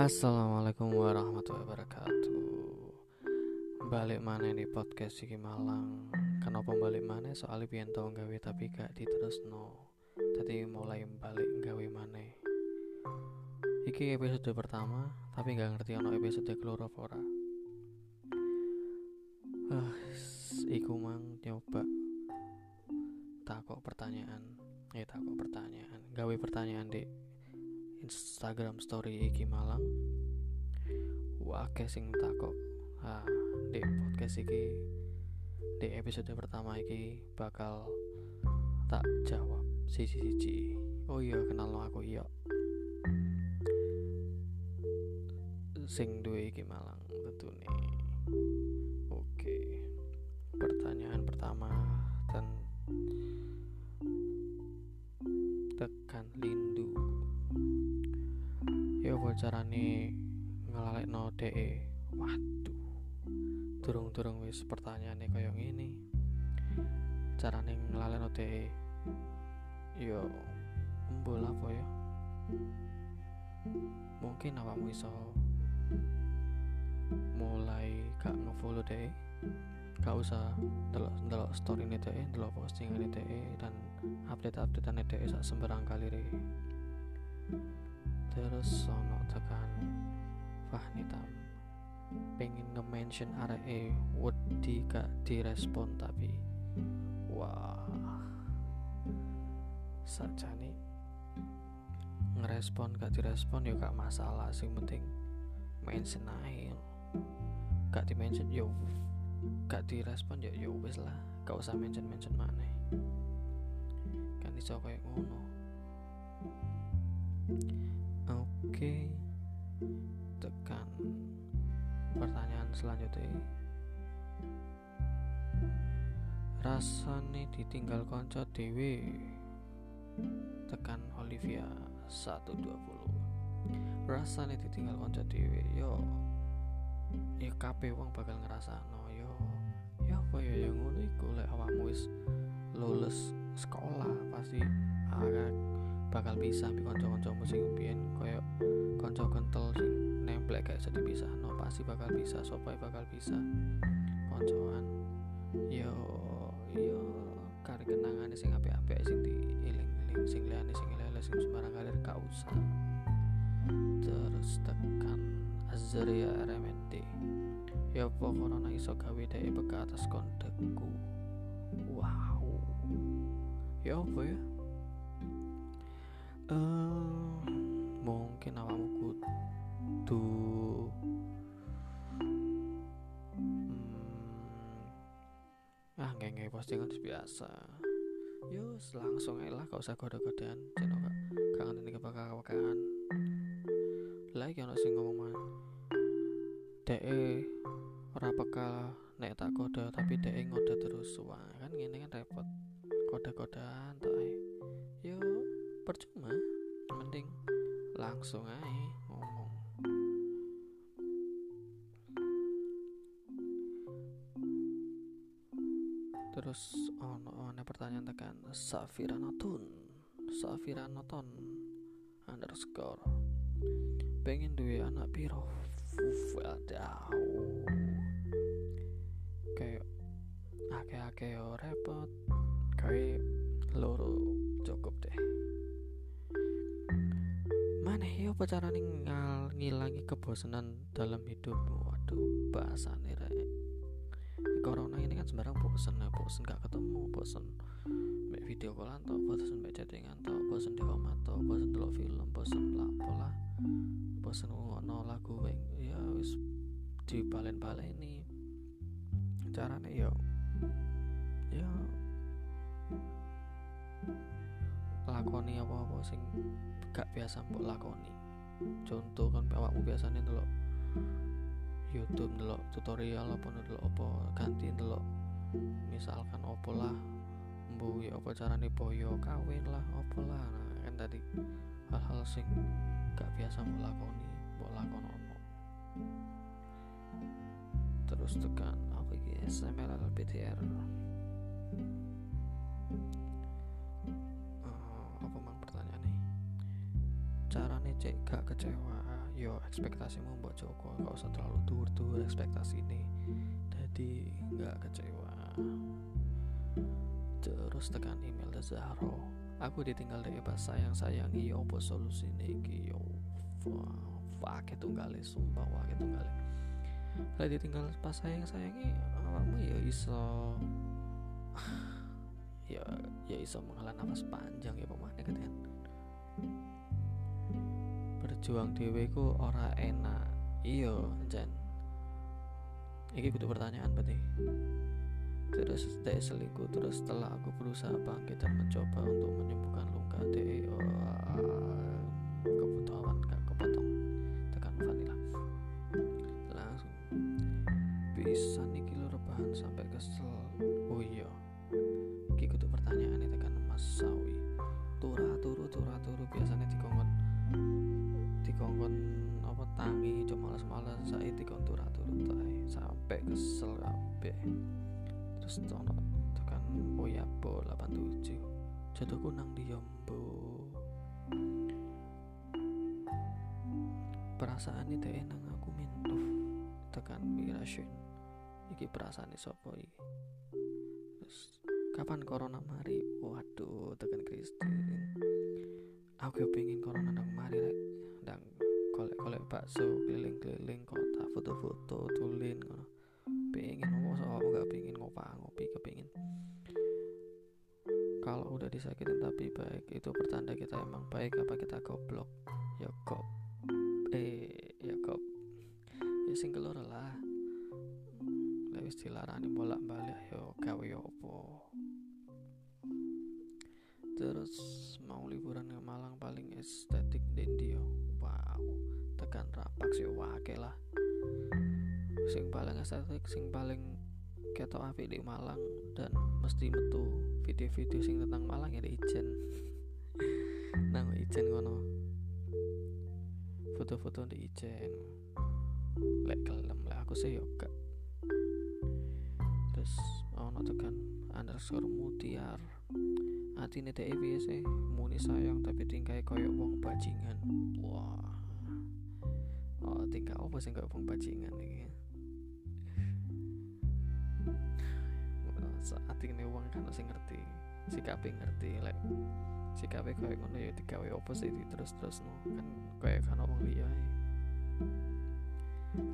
Assalamualaikum warahmatullahi wabarakatuh. Balik mana di podcast Siki Malang? Kenapa balik mana? Soalnya biar tau gawe tapi gak diterus no Tadi mulai balik gawe mana Iki episode pertama tapi gak ngerti ono episode apa ora. Uh, Iku mang nyoba. Takok pertanyaan. Eh takok pertanyaan. Gawe pertanyaan dek Instagram story iki Malang. Wake sing takok ha di podcast iki di episode pertama iki bakal tak jawab sisi siji oh iya kenal aku iya. Sing duwe iki Malang tentu nih. Oke pertanyaan pertama apa carane no DE waduh. Durung-durung wis pertanyaane kaya ngene. Carane no DE yo mbol apa ya mungkin awakmu iso mulai gak ngefollow DE gak usah delok delok story ini DE delok postingan DE dan update-update DE sak sembarang kali re terus sono tekan Fahnitam pengen nge-mention RE wedi gak direspon tapi wah. Saja nih ngerespon gak direspon ya gak masalah sih penting mention aja gak di mention yo. Gak direspon ya yo wis lah. Gak usah mention mention mana kan iso kayak ngono Oke, tekan pertanyaan selanjutnya. Rasane ditinggal konco dewe tekan Olivia 120 rasane ditinggal konco dewe yo. Ya kape wong bakal ngerasa no yo. Ya apa ya yang ngono iku. Lek awakmu wis lulus sekolah pasti agak bakal bisa ambil konco-konco musik biyen koyo konco kental sing kayak sedih bisa no pasti bakal bisa sopai bakal bisa koncoan yo yo kari kenangan sing apik-apik sing diiling-iling sing liyane sing lele sing sembarang kali gak usah. Terus tekan Azria RMD ya apa corona iso gawe dhek beka atas wow. Ya apa ya uh, mungkin awakmu kudu hmm, ah nggak nggak postingan biasa. Yus langsung lah gak usah kode-kodean cino gak kangen ini kebakaran lagi yang sing ngomong man de ora bakal nek tak kode tapi de ngode terus. Wah kan gini kan repot. Kode-kodean tuh percuma. Mending langsung aja ngomong. Terus ono ono pertanyaan tekan Safira Notun Safira Noton underscore. Pengen duwe anak piro? Wadaw kayak ake-ake repot. Kayak loro cukup deh mana ya? Apa cara ngal ngilangi kebosanan dalam hidup. Waduh bahasa nih corona ini kan sembarang bosen ya bosen gak ketemu bosen mbak video call atau bosen mbak chattingan atau bosen di rumah atau bosen dulu film bosen lapo lah bosen ngono lagu weng ya wis di balen-balen ini caranya yo ya lakoni apa-apa sing gak biasa mbok lakoni. Contoh kan awakmu biasanya dulu YouTube dulu tutorial apa dulu apa ganti dulu misalkan opo lah mbu ya apa carane boyo kawin lah opo lah. Nah, kan tadi hal-hal sing gak biasa mbok lakoni mbok lakonono terus tekan apa iki? SML LPTR carane cek gak kecewa. Yo ekspektasimu mbok Joko gak usah terlalu dur-dur ekspektasi ini. Jadi nggak kecewa. Terus tekan email dari Zahro. Aku ditinggal dari pas sayang sayangi yo apa solusi iki? Yo itu kali sumpah wah kali kalau ditinggal pas sayang sayangi awakmu ya iso. Ya ya iso menghela nafas panjang ya pemane kan berjuang dewe ku ora enak. Iyo jan. Iki kudu pertanyaan berarti. Terus dek selingkuh terus setelah aku berusaha bangkit dan mencoba untuk menyembuhkan luka dek oh, kebutuhan gak kepotong. Tekan vanilla. Langsung. Bisa nih kilo rebahan sampai kesel. Oh iya. Iki pertanyaan tekan mas sawi. Turah turu turah turu biasanya dikongkon dikongkon apa tangi cuma malas-malas. Saya dikongkon turah turu sampai kesel kabeh. Terus ono tekan Oyabo 87 jodohku nang Diombo perasaan itu nang aku mintuh. Tekan Mirashin iki perasaan sopo iki? Terus kapan corona mari? Waduh tekan Christine aku pengen corona nang mari rek bakso keliling-keliling kota foto-foto tulin ngono. Pengen ngomong sama aku gak pengen ngopa ngopi kepingin kalau udah disakitin tapi baik itu pertanda kita emang baik apa kita goblok? Ya kok eh ya kok ya sing keloro estetik sing paling ketok api di Malang dan mesti metu video-video sing tentang Malang ya di Ijen. Nang Ijen kono foto-foto di Ijen. Lek kelem lek aku sih yoga terus ono tekan underscore mutiar. Hati nih teh biasa muni sayang tapi tingkai koyok wong bajingan. Wah. Oh tingkah apa sih kayak wong bajingan nih saat ini uang kan masih ngerti sikap ngerti lek sikap kayak ngono ya digawe opo sih terus terus no kan kayak kan orang liya.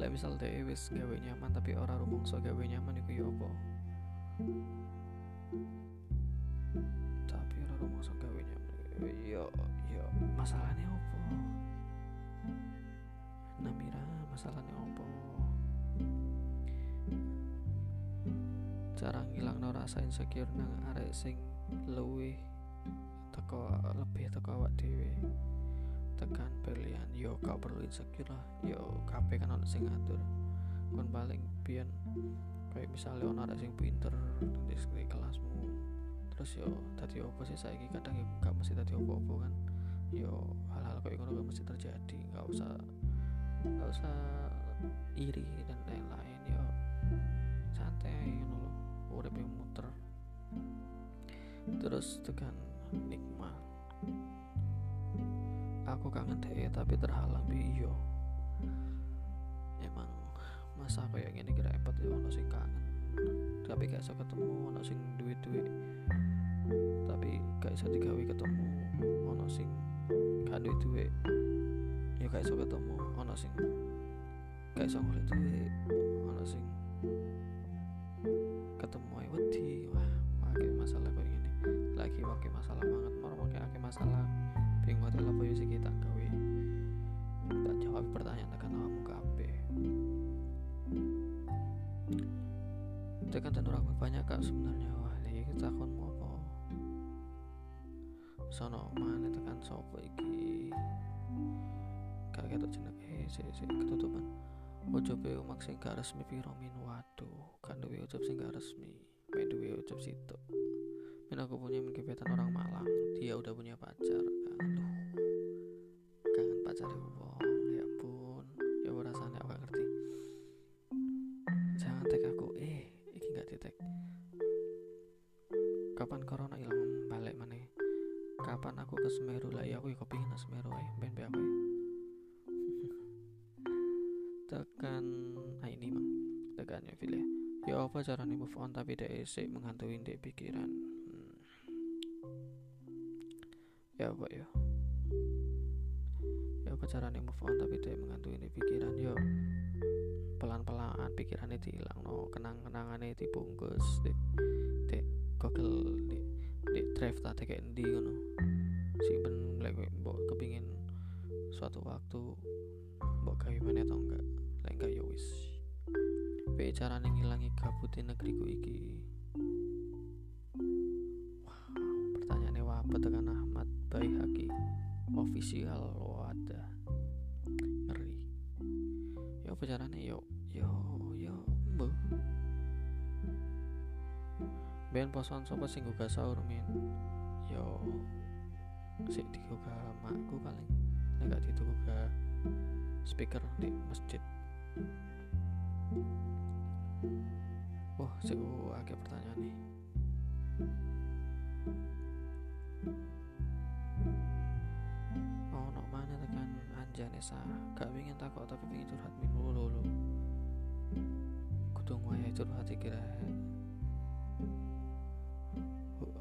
Lek misal deh wis gawe nyaman tapi orang rumongso gawe nyaman iku ya opo tapi orang rumongso gawe nyaman. Yo yo masalahnya opo Namira masalahnya opo cara ngilang no rasa insecure nang arek sing luwih teko lebih teko awak dhewe. Tekan pilihan yo kau perlu insecure lah. Yo kabeh kan ono sing ngatur. Kon paling pian kayak misalnya ono arek sing pinter di, di kelasmu. Terus yo tadi opo sih? Saiki kadang yo gak mesti tadi opo-opo kan. Yo hal-hal kayak ngono gak mesti terjadi. Gak usah gak usah iri dan lain-lain. Yo santai ngono urip muter. Terus tekan nikmat. Aku kangen deh tapi terhalang bio emang masa aku yang ini kira repot ya ono sing kangen. Tapi gak bisa ketemu ono sing duit duit tapi gak bisa digawe ketemu ono sing gak duit duit ya gak bisa ketemu ono sing gak bisa ngoleh duit. Ono sing ketemu ae wedi. Wah wake masalah kayak gini. Lagi wake masalah banget mau wake masalah. Bingung hotel apa sih kita gawe. Tak jawab pertanyaan tekan awakmu kabeh. Tekan dan orang banyak kak sebenarnya. Wah lagi kita takon mau apa? Sono mana tekan sopo iki? Gak ketok jeneng eh si, si, ketutupan. Ucup e umak gak resmi piro min? Waduh kan duwe ucup sing gak resmi main duwe ucup situ min aku punya gebetan orang Malang dia udah punya pacar. Aduh kangen pacar wong ya ampun. Ya rasanya aku gak ngerti. Jangan tag aku. Eh iki gak ditek kapan corona hilang balik mana kapan aku ke Semeru? Lah ya aku ya ke Semeru eh ben be aku tekan ah ini mang. Tekan ya Phil ya ya apa caranya move on? Tapi dia sih menghantui di pikiran. Hmm. ya apa ya? Ya apa caranya move on? Tapi dia menghantui di pikiran yo pelan-pelan pikirannya hilang no. Kenang-kenangannya dibungkus di di google di di drive tadi kayak di ngono. Simpen lek mbok kepingin suatu waktu mbok gawe mana atau enggak? Lek enggak ya piye carane ngilangi gabutin negeriku iki. Wow pertanyaannya apa tekan Ahmad Baihaki official wadah. Ngeri. Ya apa carane? Yo yo yo mbok Ben poson sopo sing gugah sahur min? Yo sik digugah makku paling. Nek gak speaker di masjid wah sik akeh pertanyaan nih. Oh no mana tekan anjanesa gak pengen takut tapi pengen curhat min lulu lulu kudu waya curhat iki rek.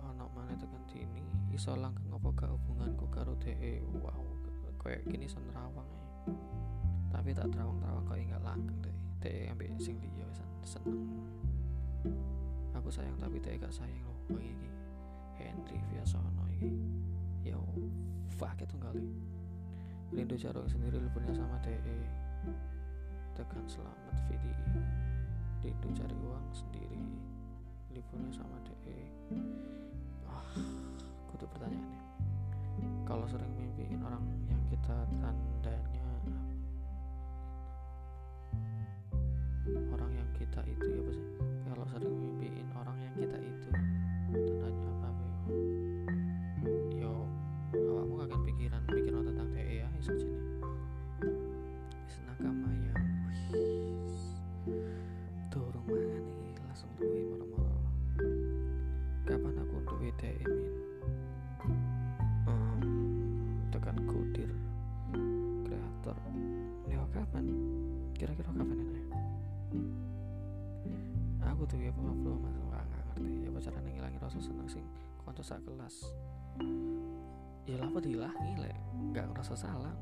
Ana mana tekan dini? Iso langgeng apa gak hubunganku karo DE wow kayak gini sen rawang ya tapi tak terawang-terawang kok enggak langgeng deh DE ambek sing liya sen seneng. Aku sayang tapi DE gak sayang loh bang iki Henry Viasono iki ya fuck itu kali. Rindu Jarok sendiri liburnya sama DE tekan selamat VDI Rindu cari uang sendiri liburnya sama DE ah kutu pertanyaannya kalau sering mimpiin orang yang kita tandanya orang yang kita itu ya apa sih? Kalau sering mimpiin orang yang kita itu tandanya apa yo yo awakmu akan pikiran pikiran tentang DE ya iso sini aku tuh ya belum masih nggak ngerti. Ya apa caranya ngilangin rasa seneng sing konco sak kelas? Ya lah apa dihilangi lek? Nggak ngerasa salah.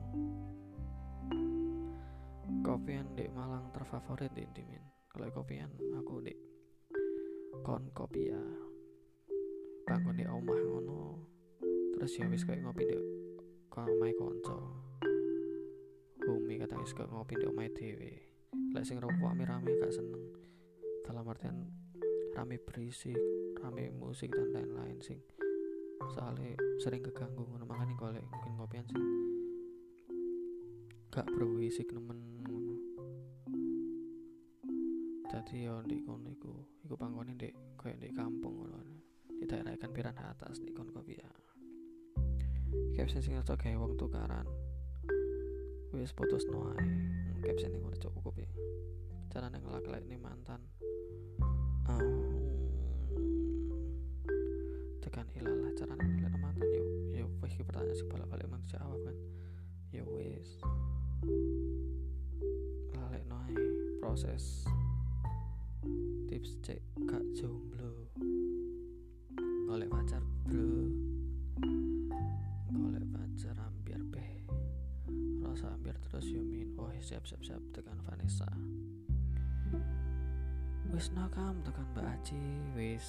Kopian di Malang terfavorit di Intimin kalau kopian aku di kon kopi ya. Bangun di omah ngono. Terus ya wis kayak ngopi di kok omahe konco Bumi wis kayak ngopi di omahe dhewe. Lek sing rokok rame-rame gak seneng dalam artian rame berisik rame musik dan lain-lain sing soalnya sering keganggu ngono. Makanya golek mungkin ngopian sing gak berisik nemen jadi ya di kono iku iku panggone di kayak di kampung ngono. Di daerah ikan piran atas di kono kopi ya. Caption sing cocok kayak wong tukaran. Wis putus noai caption udah cukup kopi. Cara ngelak-lak nih mantan cara ngelak mantan yuk. Yuk wis iki pertanyaan sih balik-balik emang dijawab kan. Ya wis lalek noai proses. Tips cek gak jomblo. Golek pacar bro. Golek pacar hampir beh rasa hampir terus yumin oh siap siap siap tekan Vanessa. Wis nakam tekan Mbak Aci wis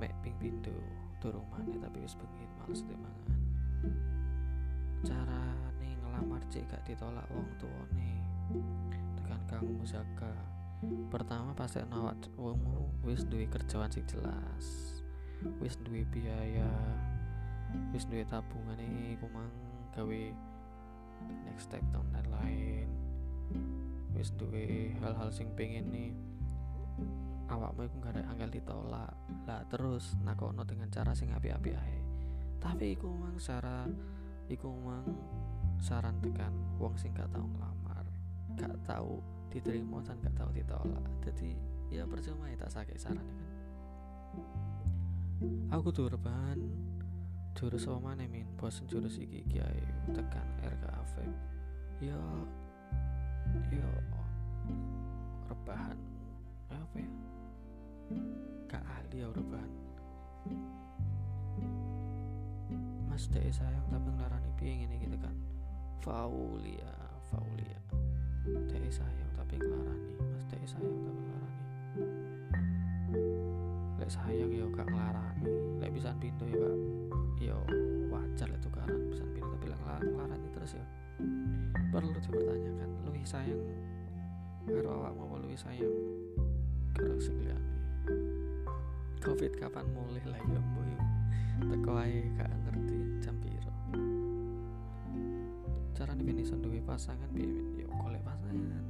mek ping pintu turung maneh tapi wis bengi males cara nih ngelamar cek gak ditolak wong tuane. Tekan Kang Musaka. Pertama pasti nawat wongmu wis duwe kerjaan sing jelas. Wis duwe biaya wis duwe tabungan nih kumang gawe next step dan lain-lain. Wis duwe hal-hal sing pengen nih awakmu iku gak angel ditolak. Lah terus nakono dengan cara sing api-api ae. Tapi iku mang cara iku mang saran tekan wong sing gak tau ngelamar gak tau diterima dan gak tau ditolak. Jadi ya percuma ya tak sakit saran kan. Aku turban jurus apa mana min? Bosen jurus iki ae tekan RKAF ya yo rebahan apa ya? Gak ahli ya rebahan mas dek sayang tapi ngelarani piye ini gitu kan? Faulia Faulia. Dek sayang tapi ngelarani. Mas dek sayang tapi ngelarani. Lek sayang yo gak ngelarani. Lek bisa pintu ya gak yo wajar lek tukaran bisa pintu tapi lek ngelarani terus ya. Perlu dipertanyakan lebih sayang karo awakmu apa lebih sayang karo sing covid kapan mulai lah ya boy? Teko ae gak ngerti jam piro? Cara nih iso duwe pasangan piye yo golek pasangan.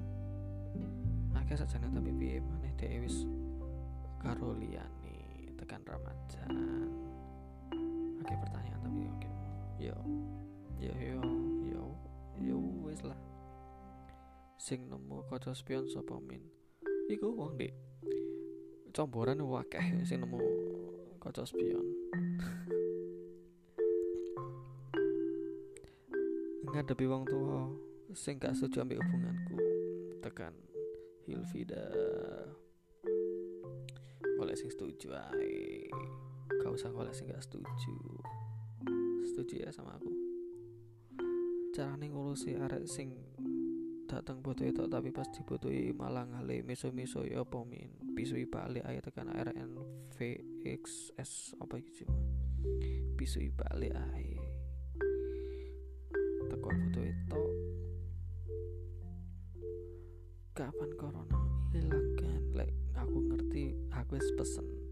Akeh sajane tapi piye maneh dhewe wis karo liyane tekan Ramadan akeh pertanyaan tapi oke. Yo yo yo yo yo wis lah. Sing nemu kaca spion sapa min? Iku wong dek comboran wakeh sing nemu kaca spion. Ngadepi wong tua sing gak setuju ambek hubunganku tekan Hilvida golek sing setuju ae. Gak usah golek sing gak setuju. Setuju ya sama aku. Carane ngurusi arek sing datang butuh itu tapi pas dibutuhi malah ngale miso-miso ya apa min? Pisui balik ayo tekan RN VXS apa gitu pisui balik ae. Teko butuh itu kapan corona hilang kan lek aku ngerti aku wis pesen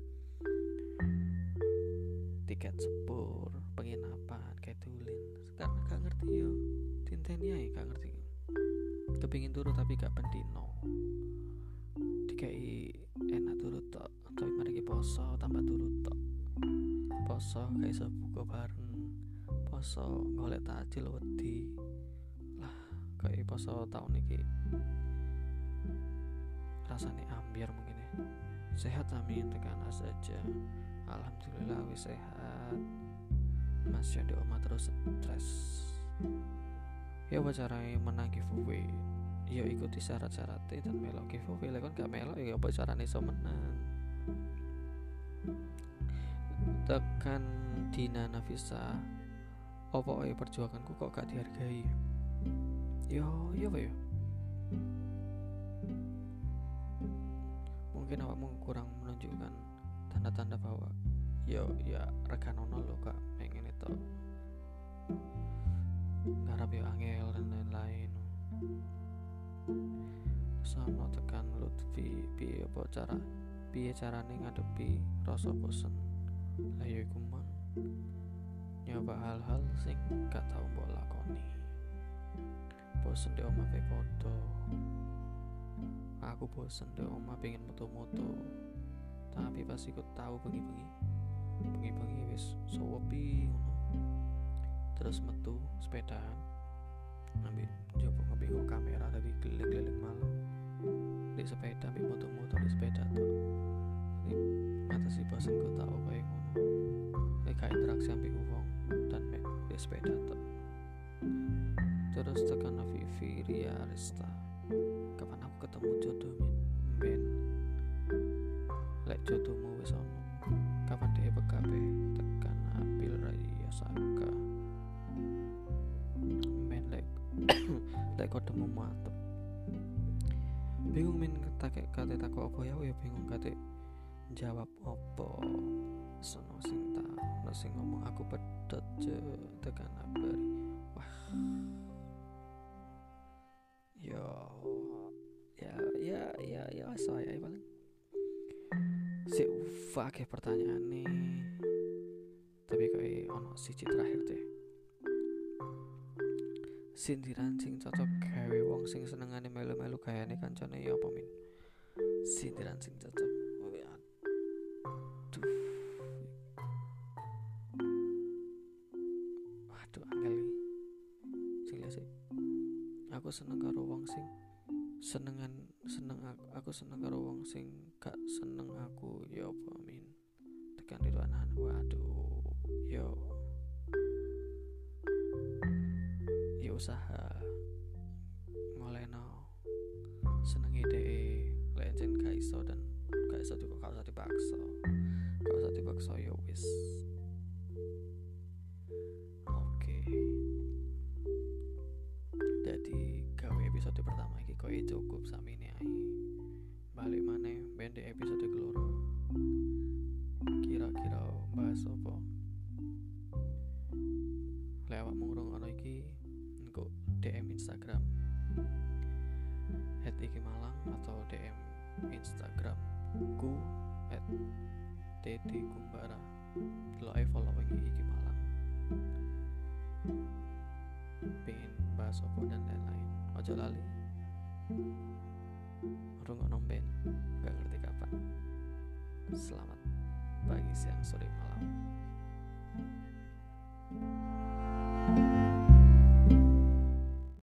kepingin turu tapi gak pendino. Dikai enak turu tok tapi mari poso tambah turu tok. Poso kayak iso buka bareng. Poso golek takjil wedi. Lah kayak poso tahun ini rasanya ambiar mungkin ya. Sehat amin tekan saja. Alhamdulillah wis sehat. Masih ada oma terus stres. Ya apa caranya menang giveaway ya ikuti syarat-syaratnya dan melok. Giveaway lah kan gak melok ya apa caranya so menang? Tekan Dina Nafisa. Opo ya perjuanganku kok gak dihargai? Yo yo apa ya mungkin awakmu kurang menunjukkan tanda-tanda bahwa yo ya rekanono lo kak. Pengen itu ngarap yo angel dan lain-lain sama tekan Lutfi piye apa cara piye carane ngadepi rasa bosen? Lah yo iku nyoba hal-hal sing gak tau mbok lakoni. Bosen di omah podo aku bosen di omah pengen moto-moto tapi pas ikut tahu bengi-bengi bengi-bengi wis sowepi ngono. Terus metu sepedaan ambil coba ngebingung kamera tadi keliling-keliling malam. Di sepeda ambil moto-moto di sepeda tuh. Ini mata si bosen ku tahu kayak ngono. Kayak interaksi ambil uang dan mek di sepeda tuh. Terus tekan Vivi Ria Rista kapan aku ketemu jodoh min ben lek jodohmu wis ono kapan dia PKB tekan Abil Raya Saka kodemu mantep bingung min kate kate tako apa ya ya bingung kate jawab apa. Sono sing no sing ngomong aku pedot je tekan Abil wah. Ya ya ya ya ya saya paling. Si fakih pertanyaan nih. Tapi kayak ono siji terakhir deh sindiran sing cocok gawe wong sing senengane melu-melu gayane kancane ya apa min? Sindiran sing cocok. Aduh. Waduh angel sing sih. Aku seneng karo wong sing senengan seneng aku, aku seneng karo wong sing gak seneng aku ya apa min? Tekan di anak waduh yo usaha lain-lain